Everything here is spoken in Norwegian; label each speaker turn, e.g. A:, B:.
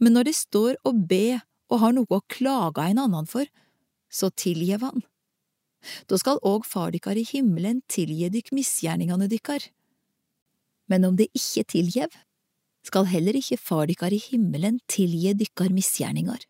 A: Men når de står og ber og har noe å klage en annen for, så tilgjev han. Da skal òg Far dykkar i himmelen tilgi dykk misgjerningane dykkar. Men om de ikke tilgjev, skal heller ikke Far dykkar i himmelen tilgi dykkar misgjerningar.